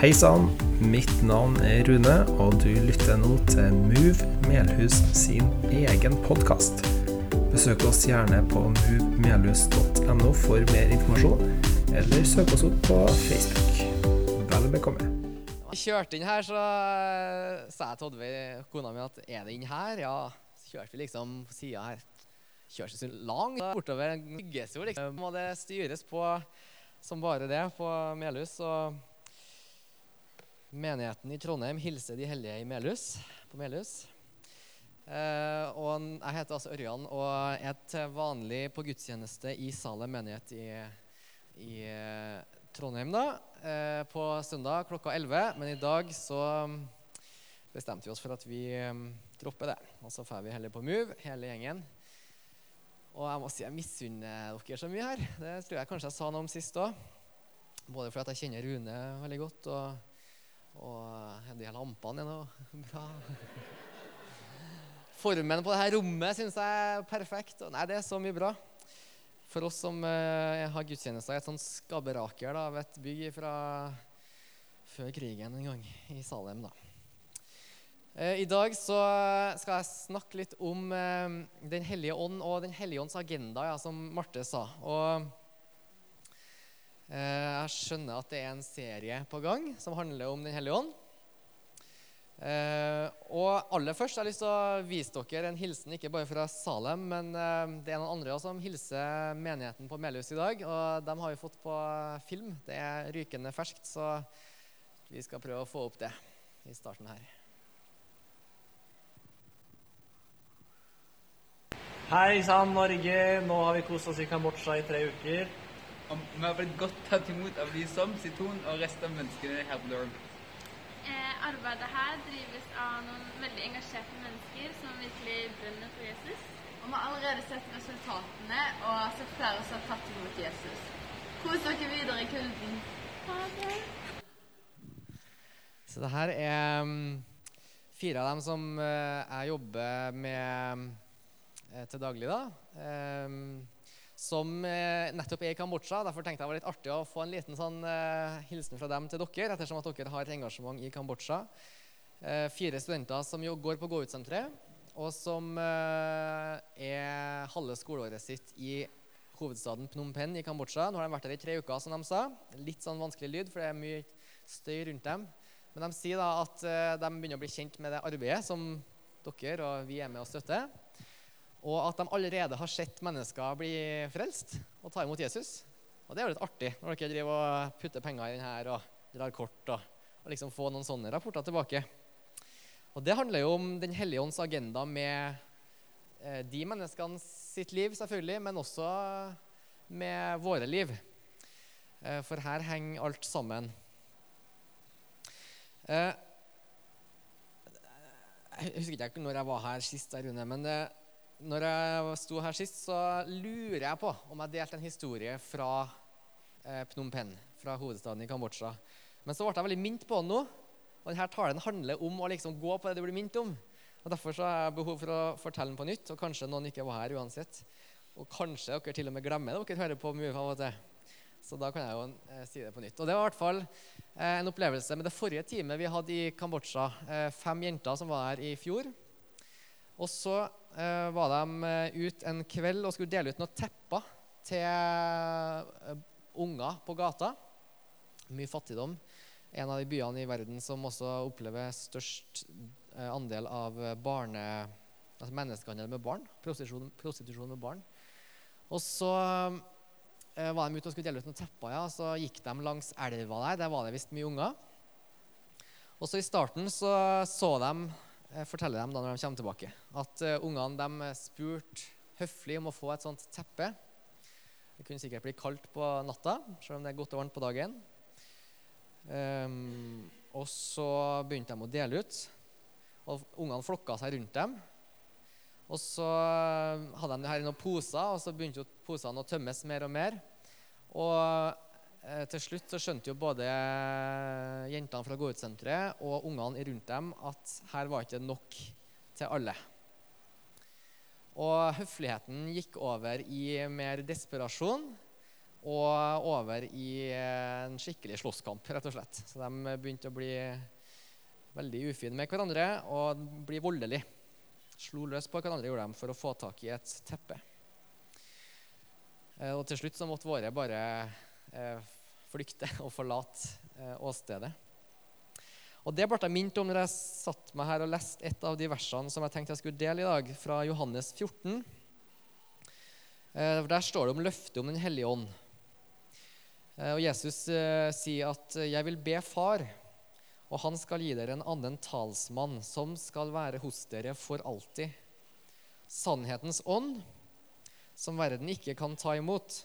Hei sann, mitt navn er Rune, og du lytter nå til Move Melhus sin egen podkast. Besøk oss gjerne på movemelhus.no for mer informasjon, eller søk oss opp på Facebook. Vel bekomme. Vi kjørte inn her, så sa jeg til Oddveig, kona mi, at er det inn her? Ja, så kjørte vi liksom på sida her. Kjørte så langt bortover. Bygges jo liksom. Må det styres på som bare det på Melhus. Og menigheten i Trondheim hilser de hellige i Melhus, på Melhus. Eh, og jeg heter altså Ørjan og er til vanlig på gudstjeneste i Salem menighet i, i eh, Trondheim da, eh, på søndag klokka 11. Men i dag så bestemte vi oss for at vi eh, dropper det. Og så drar vi heller på Move, hele gjengen. Og jeg må si jeg misunner dere så mye her. Det tror jeg kanskje jeg sa noe om sist òg. Både fordi jeg kjenner Rune veldig godt, og, og de her lampene er noe bra. Formen på dette rommet syns jeg er perfekt. Nei, det er så mye bra. For oss som uh, har gudstjenester i et sånt skabberaker av et bygg fra før krigen en gang i Salem. da. Eh, I dag så skal jeg snakke litt om eh, Den hellige ånd og Den hellige ånds agenda, ja, som Marte sa. Og jeg skjønner at det er en serie på gang som handler om Den hellige ånd. og aller først har jeg lyst til å vise dere en hilsen ikke bare fra Salem, men det er noen andre som hilser menigheten på Melhus i dag. Og dem har vi fått på film. Det er rykende ferskt, så vi skal prøve å få opp det i starten her. Hei sann, Norge. Nå har vi kost oss i Kambodsja i tre uker. Og vi har blitt godt tatt imot av de som Siton og resten av menneskene her på Durham. Eh, arbeidet her drives av noen veldig engasjerte mennesker som virkelig brenner for Jesus. Og vi har allerede sett resultatene og sett flere som har tatt imot Jesus. Kos dere videre i kulden. Ha det. Så det her er um, fire av dem som uh, jeg jobber med Eh, til daglig. da. Som eh, nettopp er i Kambodsja. Derfor tenkte jeg det var litt artig å få en liten sånn eh, hilsen fra dem til dere, ettersom at dere har et engasjement i Kambodsja. Eh, fire studenter som går på Gå-ut-senteret, og som er halve skoleåret sitt i hovedstaden Phnom Penh i Kambodsja. Nå har de vært der i tre uker, som de sa. Litt sånn vanskelig lyd, for det er mye støy rundt dem. Men de sier da at de begynner å bli kjent med det arbeidet som dere og vi er med og støtter og at de allerede har sett mennesker bli frelst og ta imot Jesus. Og det er jo litt artig når dere driver og putter penger i den her og drar kort og, og liksom få noen sånne rapporter tilbake. Og det handler jo om Den hellige ånds agenda med eh, de menneskene sitt liv, selvfølgelig, men også med våre liv. Eh, for her henger alt sammen. Eh, jeg husker ikke når jeg var her sist, Rune, men det, når jeg sto her sist, så lurer jeg på om jeg delte en historie fra eh, Phnom Penh, fra hovedstaden i Kambodsja. Men så ble jeg veldig minnet på den nå. Og denne talen handler om å liksom gå på det du blir minnet om. Og Derfor så har jeg behov for å fortelle den på nytt, og kanskje noen ikke var her uansett. Og kanskje dere til og med glemmer det dere hører på mye av og til. Så da kan jeg jo eh, si det på nytt. Og Det var i hvert fall eh, en opplevelse med det forrige teamet vi hadde i Kambodsja. Fem jenter som var her i fjor. Og så eh, var de eh, ute en kveld og skulle dele ut noen tepper til eh, unger på gata. Mye fattigdom. En av de byene i verden som også opplever størst eh, andel av barne, altså menneskehandel med barn. Prostitusjon, prostitusjon med barn. Og så var de ute og skulle dele ut noen tepper. ja, Så gikk de langs elva der. Der var det visst mye unger. Og så I starten så, så de forteller dem da når de kommer tilbake, at uh, ungene de spurte høflig om å få et sånt teppe. Det kunne sikkert bli kaldt på natta, selv om det er godt og varmt på dagen. Um, og så begynte de å dele ut, og ungene flokka seg rundt dem. Og så hadde de her i noen poser, og så begynte posene å tømmes mer og mer. Og Eh, til slutt så skjønte jo både jentene fra Gå-ut-senteret og ungene rundt dem at her var ikke nok til alle. Og høfligheten gikk over i mer desperasjon. og over i en skikkelig slåsskamp, rett og slett. Så de begynte å bli veldig ufine med hverandre og bli voldelige. Slo løs på hverandre gjorde de for å få tak i et teppe. Eh, og til slutt så måtte våre bare eh, flykte og forlate eh, åstedet. Og Det ble jeg minnet om når jeg satt meg her og leste et av de versene som jeg tenkte jeg skulle dele i dag, fra Johannes 14. Der står det om løftet om Den hellige ånd. Og Jesus sier at 'jeg vil be Far', og han skal gi dere en annen talsmann, som skal være hos dere for alltid. Sannhetens ånd, som verden ikke kan ta imot.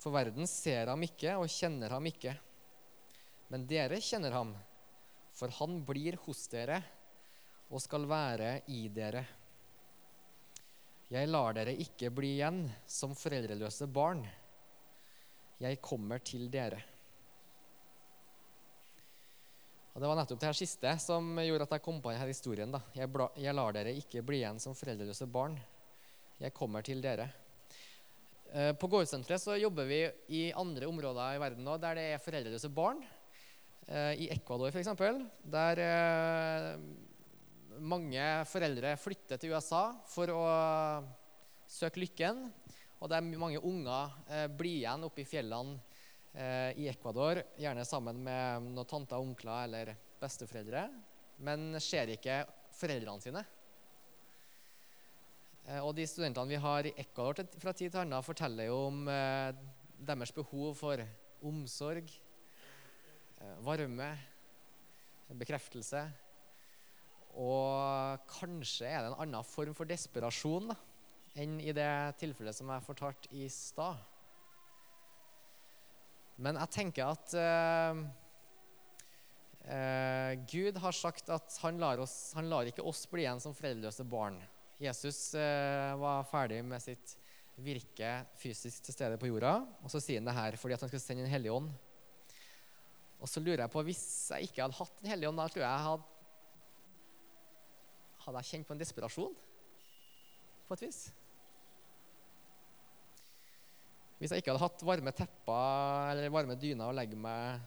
For verden ser ham ikke og kjenner ham ikke. Men dere kjenner ham, for han blir hos dere og skal være i dere. Jeg lar dere ikke bli igjen som foreldreløse barn. Jeg kommer til dere. Og Det var nettopp det her siste som gjorde at jeg kom på denne historien. da. Jeg, jeg lar dere ikke bli igjen som foreldreløse barn. Jeg kommer til dere. Eh, på gårdsenteret så jobber vi i andre områder i verden nå, der det er foreldreløse barn. Eh, I Ecuador f.eks., der eh, mange foreldre flytter til USA for å søke lykken. Og der mange unger blir igjen oppe i fjellene i Ecuador, gjerne sammen med noen tanter, onkler eller besteforeldre, men ser ikke foreldrene sine. Eh, og de studentene vi har i Ecuador fra tid til annen, forteller jo om eh, deres behov for omsorg, eh, varme, bekreftelse. Og kanskje er det en annen form for desperasjon da, enn i det tilfellet som jeg fortalte i stad. Men jeg tenker at uh, uh, Gud har sagt at han lar, oss, han lar, ikke oss bli igjen som foreldreløse barn. Jesus uh, var ferdig med sitt virke fysisk til stede på jorda. Og så sier han det her fordi at han skal sende en hellig ånd. Og så lurer jeg på, Hvis jeg ikke hadde hatt en hellig ånd, da tror jeg hadde, hadde jeg kjent på en desperasjon på et vis. Hvis jeg ikke hadde hatt varme tepper eller varme dyner å legge meg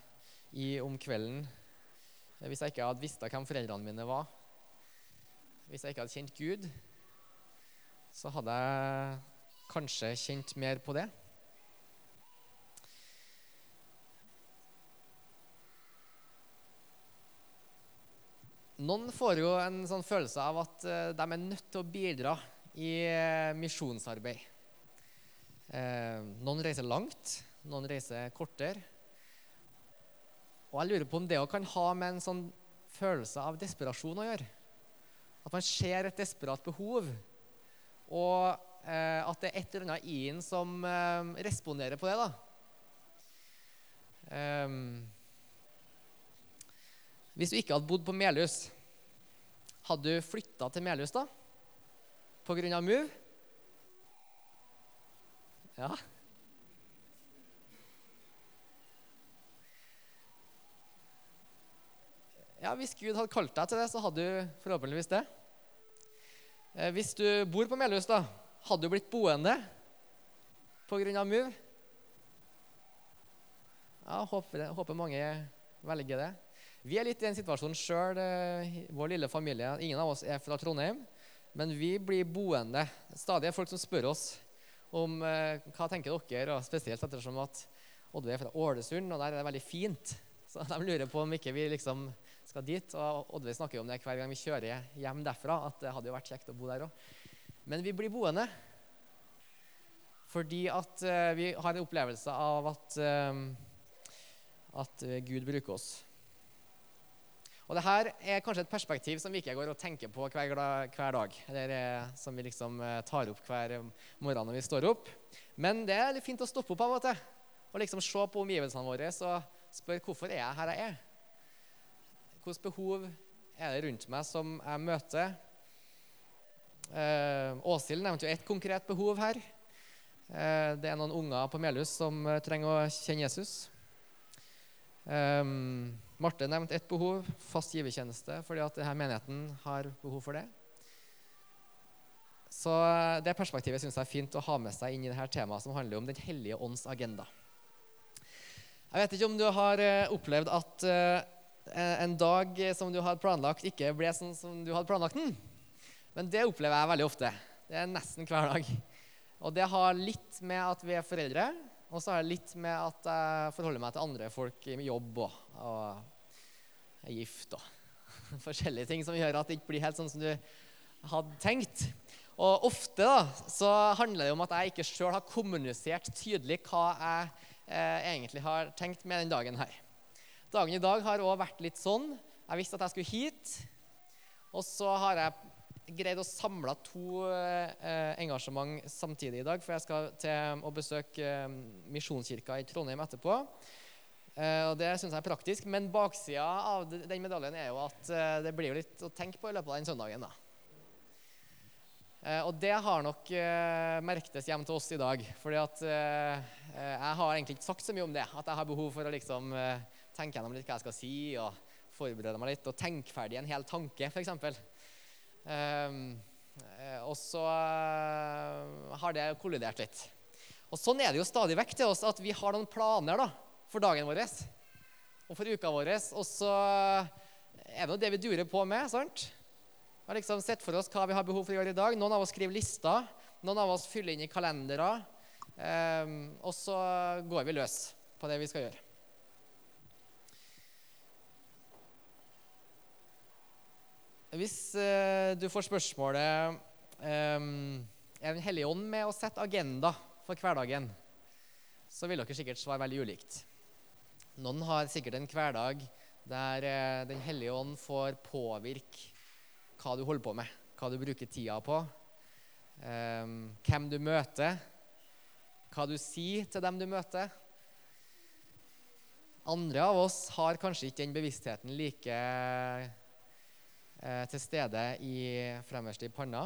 i om kvelden, hvis jeg ikke hadde visst hvem foreldrene mine var, hvis jeg ikke hadde kjent Gud, så hadde jeg kanskje kjent mer på det. Noen får jo en sånn følelse av at eh, de er nødt til å bidra i eh, misjonsarbeid. Eh, noen reiser langt, noen reiser kortere. Og jeg lurer på om det kan ha med en sånn følelse av desperasjon å gjøre. At man ser et desperat behov, og eh, at det er et eller annet i en som eh, responderer på det. da. Um, hvis du ikke hadde bodd på Melhus, hadde du flytta til Melhus da? Pga. Move? Ja. Ja, Hvis Gud hadde kalt deg til det, så hadde du forhåpentligvis det. Eh, hvis du bor på Melhus, da, hadde du blitt boende pga. MUV? Ja, håper, håper mange velger det. Vi er litt i den situasjonen sjøl, eh, vår lille familie. Ingen av oss er fra Trondheim, men vi blir boende. Stadig er folk som spør oss om eh, hva tenker dere, og spesielt ettersom at Oddveig er fra Ålesund, og der er det veldig fint. Så de lurer på om ikke vi liksom skal dit. Og Oddveig snakker jo om det hver gang vi kjører hjem derfra, at det hadde jo vært kjekt å bo der òg. Men vi blir boende fordi at uh, vi har en opplevelse av at, uh, at Gud bruker oss. Og det her er kanskje et perspektiv som vi ikke går og tenker på hver, hver dag. Eller eh, som vi liksom eh, tar opp hver morgen når vi står opp. Men det er litt fint å stoppe opp av og til og liksom se på omgivelsene våre og spørre hvorfor er jeg her jeg er. Hvilke behov er det rundt meg som jeg møter? Eh, Åshild nevnte jo ett konkret behov her. Eh, det er noen unger på Melhus som eh, trenger å kjenne Jesus. Eh, Marte nevnte ett behov, fast givertjeneste, fordi at denne menigheten har behov for det. Så eh, det perspektivet syns jeg er fint å ha med seg inn i dette temaet som handler om Den hellige ånds agenda. Jeg vet ikke om du har eh, opplevd at en dag som du hadde planlagt, ikke ble sånn som du hadde planlagt den. Men det opplever jeg veldig ofte. Det er nesten hver dag. Og det har litt med at vi er foreldre, og så har det litt med at jeg forholder meg til andre folk i jobb og, og er gift og forskjellige ting som gjør at det ikke blir helt sånn som du hadde tenkt. Og ofte da, så handler det om at jeg ikke sjøl har kommunisert tydelig hva jeg eh, egentlig har tenkt med den dagen her. Dagen i dag har òg vært litt sånn. Jeg visste at jeg skulle hit. Og så har jeg greid å samle to eh, engasjement samtidig i dag, for jeg skal til å besøke eh, Misjonskirka i Trondheim etterpå. Eh, og Det syns jeg er praktisk, men baksida av den medaljen er jo at det blir jo litt å tenke på i løpet av den søndagen. da. Og det har nok merktes hjem til oss i dag. fordi at jeg har egentlig ikke sagt så mye om det. At jeg har behov for å liksom tenke gjennom litt hva jeg skal si, og forberede meg litt. Og tenke ferdig en hel tanke, f.eks. Um, og så eh, har det kollidert litt. Og sånn er det jo stadig vekk til oss at vi har noen planer da, for dagen vår og for uka vår. Og så er det jo det vi durer på med. sant? Vi har liksom sett for oss hva vi har behov for å gjøre i dag. Noen av oss skriver lister. Noen av oss fyller inn i kalendere. Um, og så går vi løs på det vi skal gjøre. Hvis uh, du får spørsmålet um, Er Den hellige ånd med å sette agenda for hverdagen, så vil dere sikkert svare veldig ulikt. Noen har sikkert en hverdag der uh, Den hellige ånd får påvirke hva du holder på med, hva du bruker tida på, um, hvem du møter, hva du sier til dem du møter. Andre av oss har kanskje ikke den bevisstheten like eh, til stede i fremmerst i panna.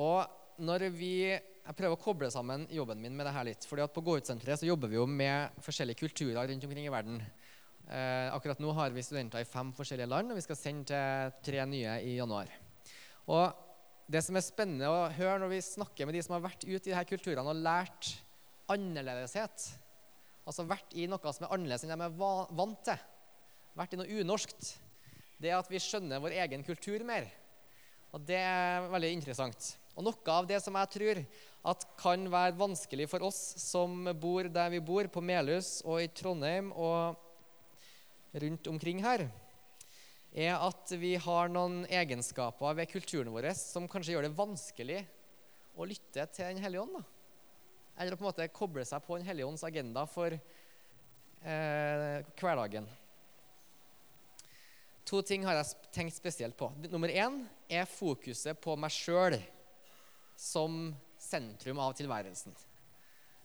Og når vi Jeg prøver å koble sammen jobben min med det her litt. fordi at På Gå-ut-senteret jobber vi jo med forskjellige kulturer rundt omkring i verden. Eh, akkurat nå har vi studenter i fem forskjellige land, og vi skal sende til tre nye i januar. Og Det som er spennende å høre når vi snakker med de som har vært ute i disse kulturene og lært annerledeshet, altså vært i noe som er annerledes enn de er vant til, vært i noe unorskt, det at vi skjønner vår egen kultur mer. Og Det er veldig interessant. Og Noe av det som jeg tror at kan være vanskelig for oss som bor der vi bor, på Melhus og i Trondheim og rundt omkring her, er at vi har noen egenskaper ved kulturen vår som kanskje gjør det vanskelig å lytte til Den hellige ånd. Da. Eller på en måte koble seg på Den hellige ånds agenda for eh, hverdagen. To ting har jeg tenkt spesielt på. Nummer én er fokuset på meg sjøl som sentrum av tilværelsen.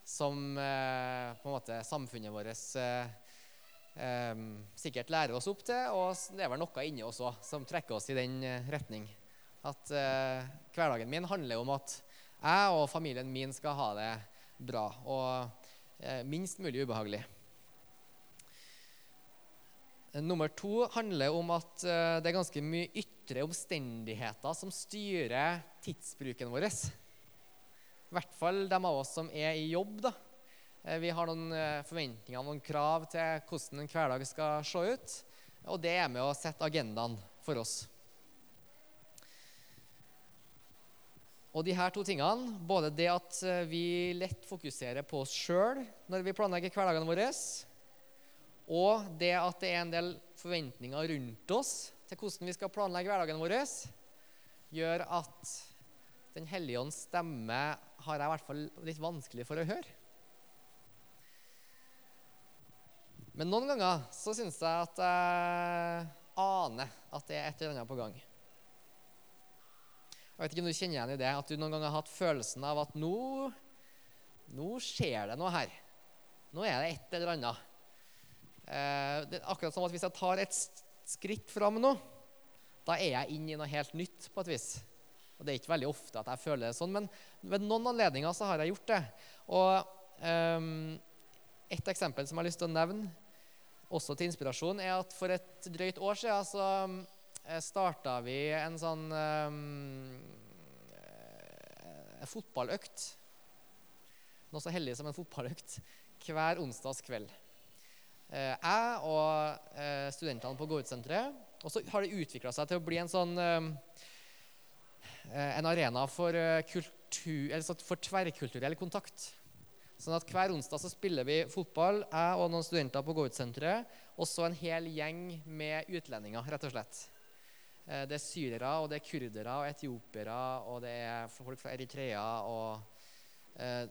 Som eh, på en måte samfunnet vårt eh, eh, sikkert lærer oss opp til. Og det er vel noe inni oss òg som trekker oss i den eh, retning. At eh, hverdagen min handler om at jeg og familien min skal ha det bra og eh, minst mulig ubehagelig. Nummer to handler om at eh, det er ganske mye ytre omstendigheter som styrer tidsbruken vår. I hvert fall de av oss som er i jobb. da. Eh, vi har noen forventninger noen krav til hvordan en hverdag skal se ut. Og det er med å sette agendaen for oss. Og de her to tingene, både det at eh, vi lett fokuserer på oss sjøl når vi planlegger hverdagene våre, og det at det er en del forventninger rundt oss til hvordan vi skal planlegge hverdagen vår, gjør at Den hellige ånds stemme har jeg i hvert fall litt vanskelig for å høre. Men noen ganger så syns jeg at jeg aner at det er et eller annet på gang. Jeg vet ikke om du kjenner igjen i det, at du noen ganger har hatt følelsen av at nå, nå skjer det noe her. Nå er det et eller annet. Eh, det er akkurat som at hvis jeg tar et skritt fram nå, da er jeg inne i noe helt nytt på et vis. Og Det er ikke veldig ofte at jeg føler det sånn, men ved noen anledninger så har jeg gjort det. Og um, Et eksempel som jeg har lyst til å nevne, også til inspirasjon, er at for et drøyt år siden så starta vi en sånn eh, fotballøkt. Noe så hellig som en fotballøkt hver onsdags kveld. Eh, jeg og eh, studentene på Gå-ut-senteret. Og så har det utvikla seg til å bli en sånn eh, en arena for, eh, kultur, eller sånn for tverrkulturell kontakt. Sånn at Hver onsdag så spiller vi fotball, jeg og noen studenter på Gå-ut-senteret. Og så en hel gjeng med utlendinger, rett og slett. Eh, Det er syrere, og det er kurdere og etiopiere, og det er folk fra Eritrea og eh,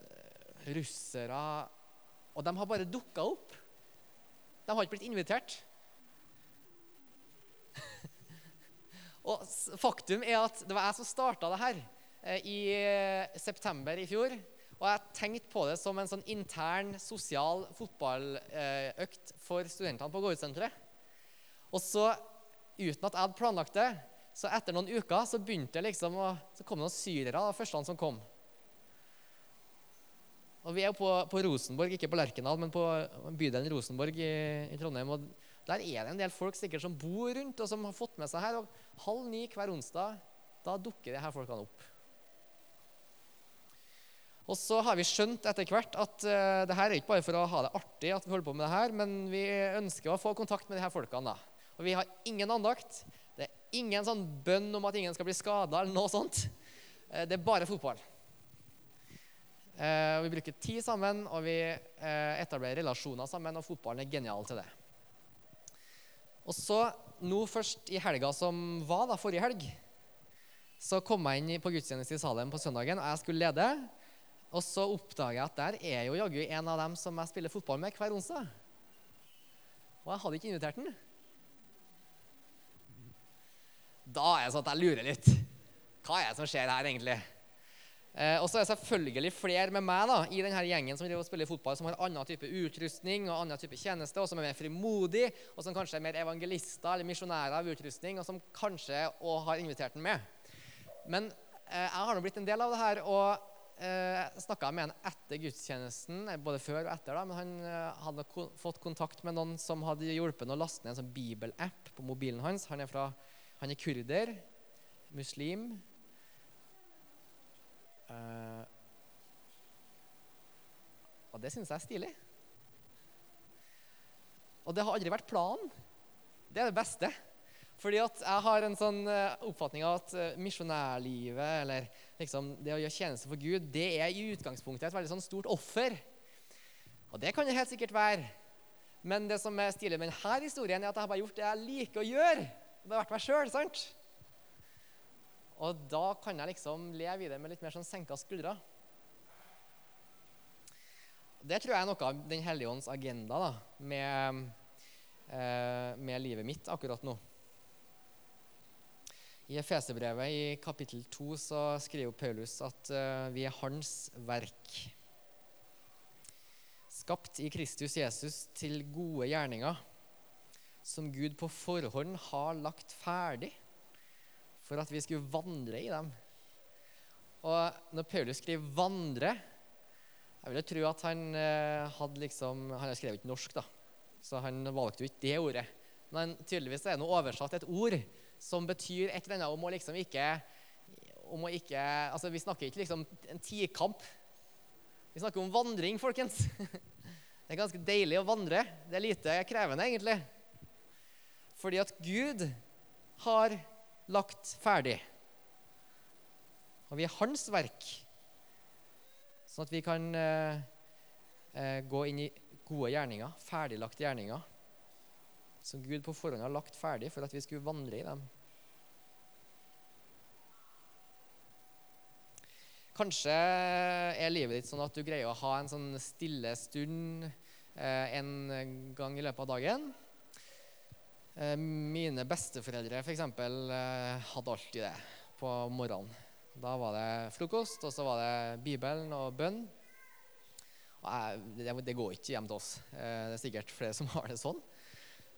russere. Og de har bare dukka opp. De har ikke blitt invitert. og faktum er at det var jeg som starta det her eh, i eh, september i fjor. Og jeg tenkte på det som en sånn intern sosial fotballøkt for studentene på Gå-ut-senteret. Og så, uten at jeg hadde planlagt det, så etter noen uker så begynte det liksom å, så kom det noen syrere, de første som kom. Og Vi er jo på, på Rosenborg, ikke på Lerkendal, men på bydelen Rosenborg i, i Trondheim. og Der er det en del folk sikkert som bor rundt, og som har fått med seg her. og Halv ni hver onsdag, da dukker de her folkene opp. Og så har vi skjønt etter hvert at uh, det her er ikke bare for å ha det artig, at vi holder på med det her, men vi ønsker å få kontakt med de her folkene. da. Og vi har ingen andakt. Det er ingen sånn bønn om at ingen skal bli skada, eller noe sånt. Eh, det er bare fotball. Eh, vi bruker tid sammen, og vi eh, etablerer relasjoner sammen, og fotballen er genial til det. Og så, nå først i helga som var, da, forrige helg, så kom jeg inn på gudstjeneste i Salem på søndagen, og jeg skulle lede. Og så oppdager jeg at der er jo jaggu en av dem som jeg spiller fotball med hver onsdag. Og jeg hadde ikke invitert den. Da er det sånn at jeg lurer litt. Hva er det som skjer her, egentlig? Eh, og så er det selvfølgelig flere med meg da, i denne gjengen som spiller fotball, som har annen type utrustning og annen type tjeneste, og som er mer frimodig, og som kanskje er mer evangelister eller misjonærer av utrustning, og som kanskje også har invitert den med. Men eh, jeg har nå blitt en del av det her, og eh, snakka med en etter gudstjenesten, eh, både før og etter, da, men han eh, hadde ko fått kontakt med noen som hadde hjulpet ham å laste ned en sånn bibelapp på mobilen hans. Han er, fra, han er kurder, muslim. Uh, og det syns jeg er stilig. Og det har aldri vært planen. Det er det beste. Fordi at jeg har en sånn eh, oppfatning av at eh, misjonærlivet, eller liksom det å gjøre tjeneste for Gud, det er i utgangspunktet et veldig sånn stort offer. Og det kan det helt sikkert være. Men det som er stilig med denne historien, er at jeg har bare gjort det jeg liker å gjøre. Det har vært meg sjøl, sant? Og da kan jeg liksom leve i det med litt mer sånn senka skuldre. Det tror jeg er noe av Den hellige ånds agenda da, med, eh, med livet mitt akkurat nå. I Efesebrevet i kapittel 2 så skriver Paulus at eh, vi er hans verk. Skapt i Kristus Jesus til gode gjerninger, som Gud på forhånd har lagt ferdig for at vi skulle vandre i dem. Og når Paulus skriver 'vandre' Jeg ville tro at han eh, hadde liksom Han har skrevet norsk, da, så han valgte jo ikke det ordet. Men tydeligvis er det noe oversatt et ord som betyr et eller annet om å liksom ikke om å ikke, altså Vi snakker ikke liksom en tikamp. Vi snakker om vandring, folkens. Det er ganske deilig å vandre. Det er lite krevende, egentlig. Fordi at Gud har lagt ferdig. Og vi er hans verk. Sånn at vi kan eh, eh, gå inn i gode gjerninger, ferdiglagte gjerninger, som Gud på forhånd har lagt ferdig for at vi skulle vandre i dem. Kanskje er livet ditt sånn at du greier å ha en sånn stille stund eh, en gang i løpet av dagen. Eh, mine besteforeldre for eksempel, eh, hadde alltid det på morgenen. Da var det frokost, og så var det Bibelen og bønn. Og jeg, det, det går ikke hjem til oss. Eh, det er sikkert flere som har det sånn.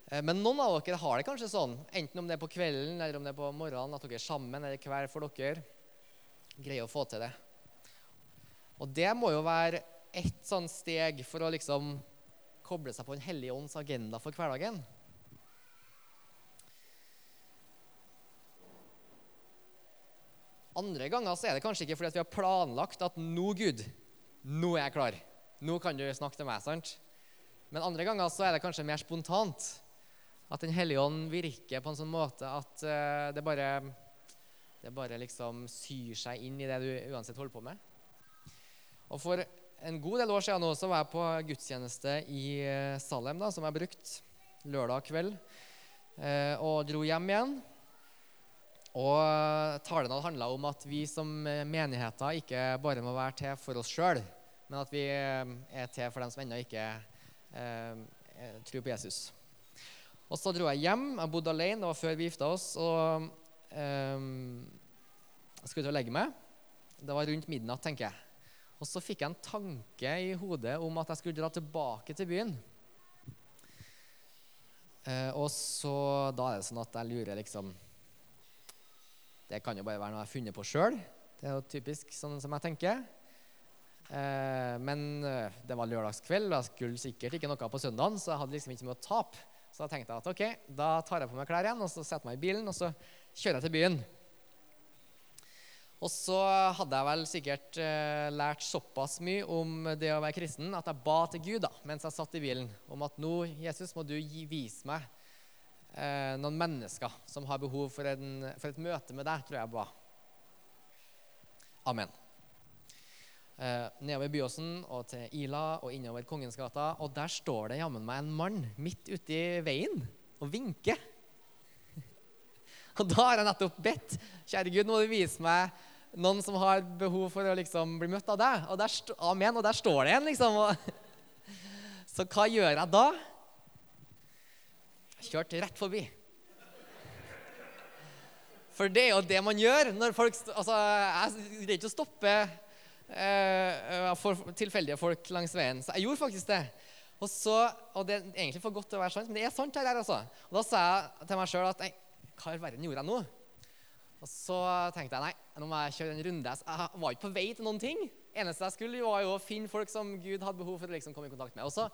Eh, Men noen av dere har det kanskje sånn, enten om det er på kvelden eller om det er på morgenen, at dere er sammen eller hver for dere greier å få til det. Og det må jo være ett sånn steg for å liksom koble seg på Den hellige ånds agenda for hverdagen. Andre ganger så er det kanskje ikke fordi vi har planlagt at nå, Gud, nå er jeg klar. Nå kan du snakke til meg. sant? Men andre ganger så er det kanskje mer spontant. At Den hellige ånd virker på en sånn måte at eh, det bare det bare liksom syr seg inn i det du uansett holder på med. Og For en god del år siden nå så var jeg på gudstjeneste i eh, Salem, da, som jeg brukte lørdag kveld, eh, og dro hjem igjen. Og talen hadde handla om at vi som menigheter ikke bare må være til for oss sjøl, men at vi eh, er til for dem som ennå ikke eh, tror på Jesus. Og så dro jeg hjem. Jeg bodde alene, det var før vi gifta oss. og eh, jeg skulle til å legge meg. Det var rundt midnatt, tenker jeg. Og så fikk jeg en tanke i hodet om at jeg skulle dra tilbake til byen. Eh, og så Da er det sånn at jeg lurer liksom Det kan jo bare være noe jeg har funnet på sjøl. Det er jo typisk sånn som jeg tenker. Uh, men uh, det var lørdagskveld, og jeg skulle sikkert ikke noe på søndagen, så jeg hadde liksom ikke mye å tape. Så da tenkte jeg at ok, da tar jeg på meg klær igjen og så setter jeg meg i bilen og så kjører jeg til byen. Og så hadde jeg vel sikkert eh, lært såpass mye om det å være kristen at jeg ba til Gud da, mens jeg satt i bilen, om at nå, Jesus, må du gi, vise meg eh, noen mennesker som har behov for, en, for, et møte med deg, tror jeg ba. Amen. Eh, nedover Byåsen og til Ila og innover Kongens gata, og der står det jammen meg en mann midt ute i veien og vinker. Og da har jeg nettopp bedt Kjære Gud, nå må du vise meg noen som har behov for å liksom bli møtt av deg. Og der, amen, og der står det en, liksom. så hva gjør jeg da? Kjørt rett forbi. For det er jo det man gjør når folk Altså, jeg greier ikke å stoppe eh, for tilfeldige folk langs veien. Så jeg gjorde faktisk det. Og, så, og det er egentlig for godt til å være sant, men det er sant. her, altså. Og da sa jeg til meg sjøl at nei, hva i verden gjorde jeg nå? Og så tenkte jeg nei, nå må jeg kjøre en runde. Jeg var ikke på vei til noen ting. eneste jeg skulle, var jo å finne folk som Gud hadde behov for å liksom komme i kontakt med. Og så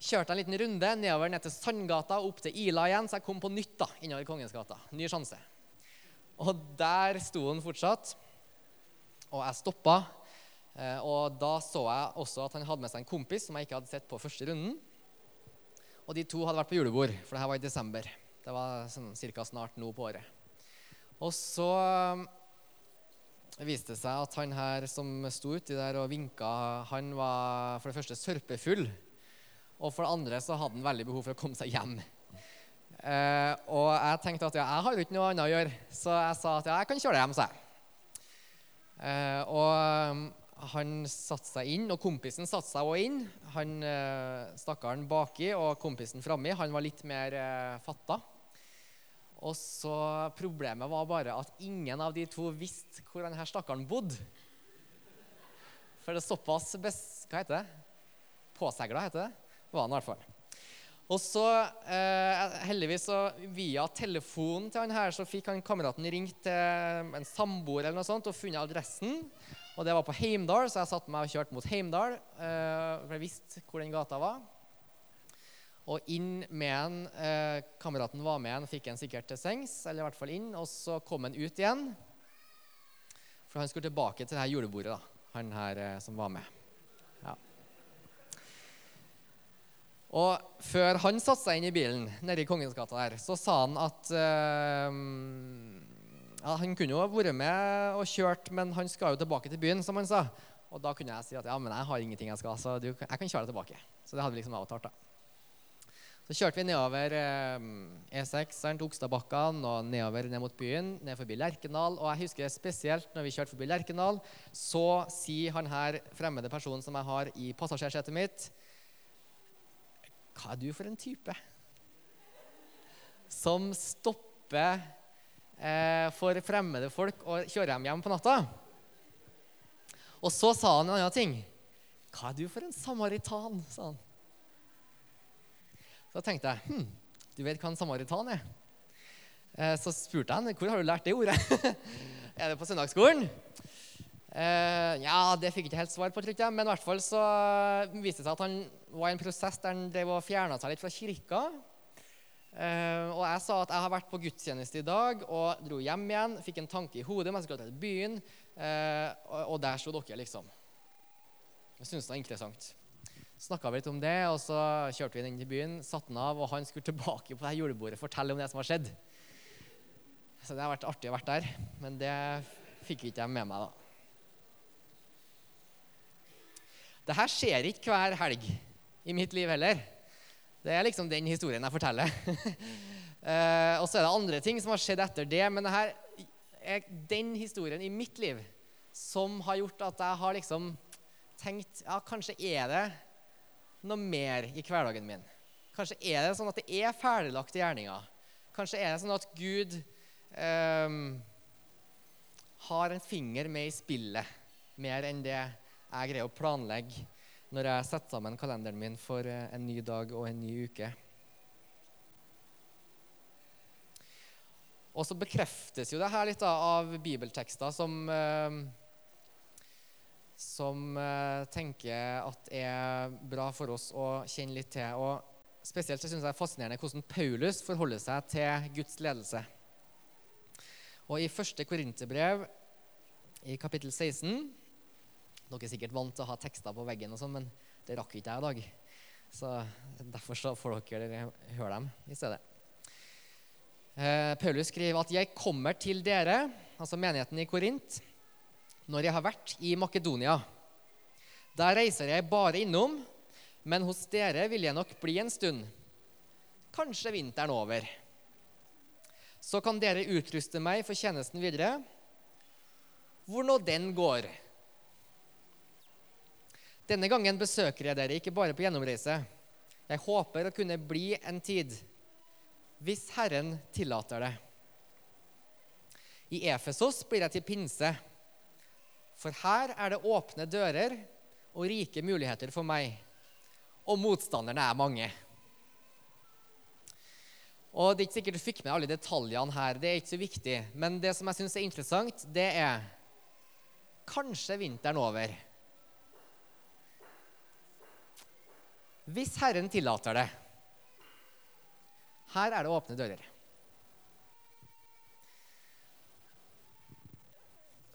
kjørte en liten runde nedover ned til Sandgata og opp til Ila igjen, så jeg kom på nytt da, innover Kongens gata. Ny sjanse. Og der sto han fortsatt. Og jeg stoppa. Eh, og da så jeg også at han hadde med seg en kompis som jeg ikke hadde sett på første runden. Og de to hadde vært på julebord, for det her var i desember. Det var sånn cirka snart nå på året. Og så um, viste det seg at han her som sto uti der og vinka, han var for det første sørpefull. Og for det andre så hadde han veldig behov for å komme seg hjem. Eh, og jeg tenkte at ja, jeg har jo ikke noe annet å gjøre, så jeg sa at ja, jeg kan kjøre deg hjem, sa jeg. Eh, og um, han satte seg inn, og kompisen satte seg òg inn. Han eh, Stakkaren baki og kompisen frami. Han var litt mer eh, fatta. Og så Problemet var bare at ingen av de to visste hvor denne stakkaren bodde. For det er såpass bes, Hva heter det? Påsegla, heter det. Var han i hvert fall. Og så, eh, heldigvis så via telefonen til han her, så fikk han kameraten ringt til en samboer eller noe sånt og funnet adressen. Og det var på Heimdal, så jeg satte meg og kjørte mot Heimdal. Eh, for jeg visste hvor den gata var. Og inn med en, eh, Kameraten var med han, fikk en sikkert til sengs, eller i hvert fall inn. Og så kom han ut igjen. For han skulle tilbake til det her julebordet, da. han her eh, som var med. Og før han satte seg inn i bilen nede i Kongens gata der, så sa han at eh, ja, Han kunne jo vært med og kjørt, men han skal jo tilbake til byen, som han sa. Og da kunne jeg si at ja, men jeg har ingenting jeg skal, så du, jeg kan kjøre deg tilbake. Så det hadde vi liksom avtalt. da. Så kjørte vi nedover eh, E6 til Okstadbakkene og nedover ned mot byen, ned forbi Lerkendal. Og jeg husker spesielt når vi kjørte forbi Lerkendal, så sier han her fremmede personen som jeg har i passasjersetet mitt Hva er du for en type? Som stopper eh, for fremmede folk og kjører dem hjem på natta. Og så sa han en annen ting. Hva er du for en samaritan? sa han. Så tenkte jeg hm, du vet hva en samaritan er? Eh, så spurte jeg hvor har du lært det ordet. er det på søndagsskolen? Eh, ja, det fikk jeg ikke helt svar på, jeg, men i hvert fall så viste det seg at han var i en prosess der han drev og fjerna seg litt fra kirka. Uh, og jeg sa at jeg har vært på gudstjeneste i dag og dro hjem igjen. Fikk en tanke i hodet mens jeg skulle til byen, uh, og, og der sto dere, liksom. Jeg syntes det var interessant. Snakka litt om det, og så kjørte vi inn til byen, satte den av, og han skulle tilbake på det julebordet og fortelle om det som har skjedd. Så det har vært artig å være der, men det fikk ikke jeg med meg, da. Det her skjer ikke hver helg i mitt liv heller. Det er liksom den historien jeg forteller. eh, og så er det andre ting som har skjedd etter det, men det her er den historien i mitt liv som har gjort at jeg har liksom tenkt ja, kanskje er det noe mer i hverdagen min. Kanskje er det sånn at det er ferdiglagte gjerninger. Kanskje er det sånn at Gud um, har en finger med i spillet mer enn det jeg greier å planlegge når jeg setter sammen kalenderen min for eh, en ny dag og en ny uke. Og så bekreftes jo det her litt av bibeltekster som, eh, som eh, tenker at er bra for oss å kjenne litt til. Og Spesielt synes jeg det er fascinerende hvordan Paulus forholder seg til Guds ledelse. Og I første Korinterbrev, i kapittel 16 Dere er sikkert vant til å ha tekster på veggen, og sånn, men det rakk ikke jeg i dag. Så Derfor så får dere høre dem i stedet. Eh, Paulus skriver at 'jeg kommer til dere', altså menigheten i Korint, 'når jeg har vært i Makedonia'. Der reiser jeg bare innom, men hos dere vil jeg nok bli en stund. Kanskje vinteren over. Så kan dere utruste meg for tjenesten videre, hvor nå den går. Denne gangen besøker jeg dere ikke bare på gjennomreise. Jeg håper å kunne bli en tid, hvis Herren tillater det. I Efesos blir jeg til pinse, for her er det åpne dører og rike muligheter for meg. Og motstanderne er mange. Og Det er ikke sikkert du fikk med alle detaljene her, det er ikke så viktig. Men det som jeg syns er interessant, det er kanskje vinteren over. Hvis Herren tillater det. Her er det åpne dører.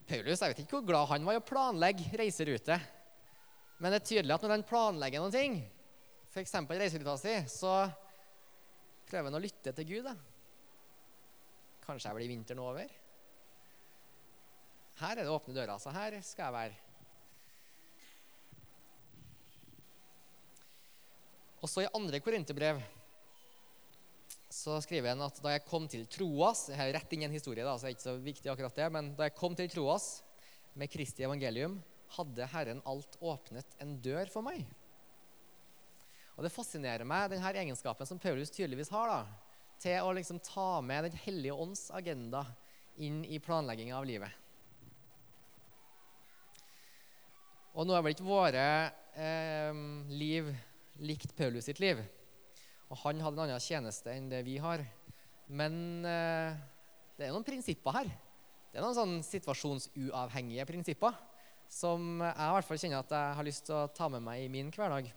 Paulus jeg vet ikke hvor glad han var i å planlegge reiserute. Men det er tydelig at når han planlegger noen ting, f.eks. reiseruta si, så prøver han å lytte til Gud. da. Kanskje jeg blir vinteren over? Her er det åpne dører, så her skal jeg være. Og så i andre korinterbrev så skriver han at da jeg kom til Troas Jeg har rett inn i en historie, da, så det er ikke så viktig akkurat det, men da jeg kom til Troas med Kristi evangelium, hadde Herren alt åpnet en dør for meg. Og Det fascinerer meg, denne egenskapen som Paulus tydeligvis har, da, til å liksom ta med Den hellige ånds agenda inn i planlegginga av livet. Og nå er vel ikke våre eh, liv likt Paulus sitt liv. Og han hadde en annen tjeneste enn det vi har. Men eh, det er noen prinsipper her. Det er noen sånn situasjonsuavhengige prinsipper som jeg i hvert fall kjenner at jeg har lyst til å ta med meg i min hverdag.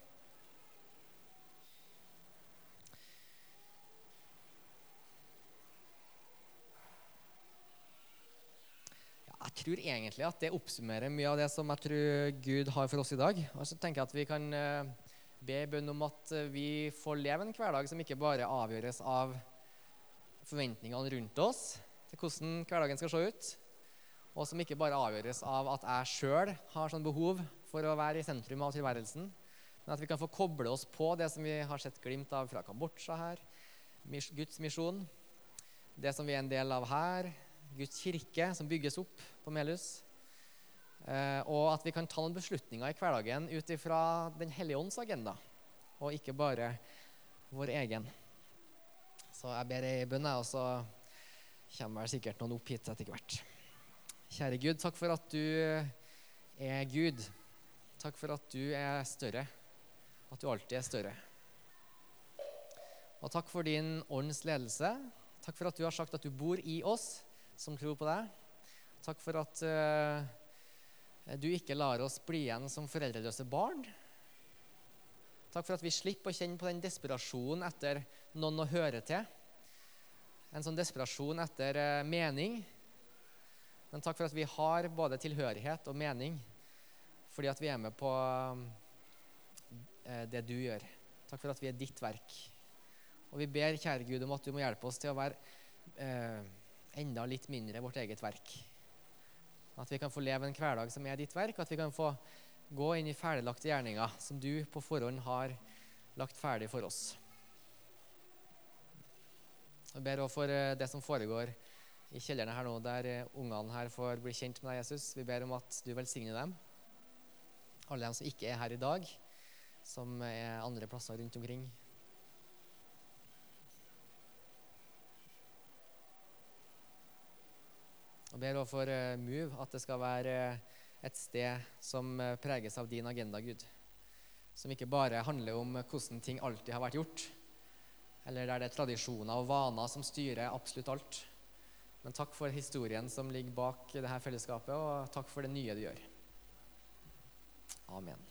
jeg tror egentlig at det oppsummerer mye av det som jeg tror Gud har for oss i dag. Og så tenker jeg at vi kan eh, be bønn om at eh, vi får leve en hverdag som ikke bare avgjøres av forventningene rundt oss til hvordan hverdagen skal se ut, og som ikke bare avgjøres av at jeg sjøl har sånn behov for å være i sentrum av tilværelsen, men at vi kan få koble oss på det som vi har sett glimt av fra Kambodsja her, Guds misjon, det som vi er en del av her, Guds kirke som bygges opp på Melhus. Eh, og at vi kan ta noen beslutninger i hverdagen ut ifra Den hellige ånds agenda, og ikke bare vår egen. Så jeg ber ei bønn, og så kommer vel sikkert noen opp hit etter hvert. Kjære Gud, takk for at du er Gud. Takk for at du er større, at du alltid er større. Og takk for din ånds ledelse. Takk for at du har sagt at du bor i oss som tror på deg. Takk for at uh, du ikke lar oss bli igjen som foreldreløse barn, Takk for at vi slipper å kjenne på den desperasjonen etter noen å høre til. En sånn desperasjon etter eh, mening. Men takk for at vi har både tilhørighet og mening fordi at vi er med på eh, det du gjør. Takk for at vi er ditt verk. Og vi ber, kjære Gud, om at du må hjelpe oss til å være eh, enda litt mindre vårt eget verk. At vi kan få leve en hverdag som er ditt verk, at vi kan få gå inn i ferdiglagte gjerninger som du på forhånd har lagt ferdig for oss. Jeg ber også for eh, det som foregår i kjellerne her nå, der eh, ungene her får bli kjent med deg, Jesus. Vi ber om at du velsigner dem. Alle dem som ikke er her i dag, som er andre plasser rundt omkring. Jeg ber også for uh, Move at det skal være uh, et sted som uh, preges av din agenda, Gud. Som ikke bare handler om hvordan ting alltid har vært gjort, eller der det er tradisjoner og vaner som styrer absolutt alt. Men takk for historien som ligger bak dette fellesskapet, og takk for det nye du gjør. Amen.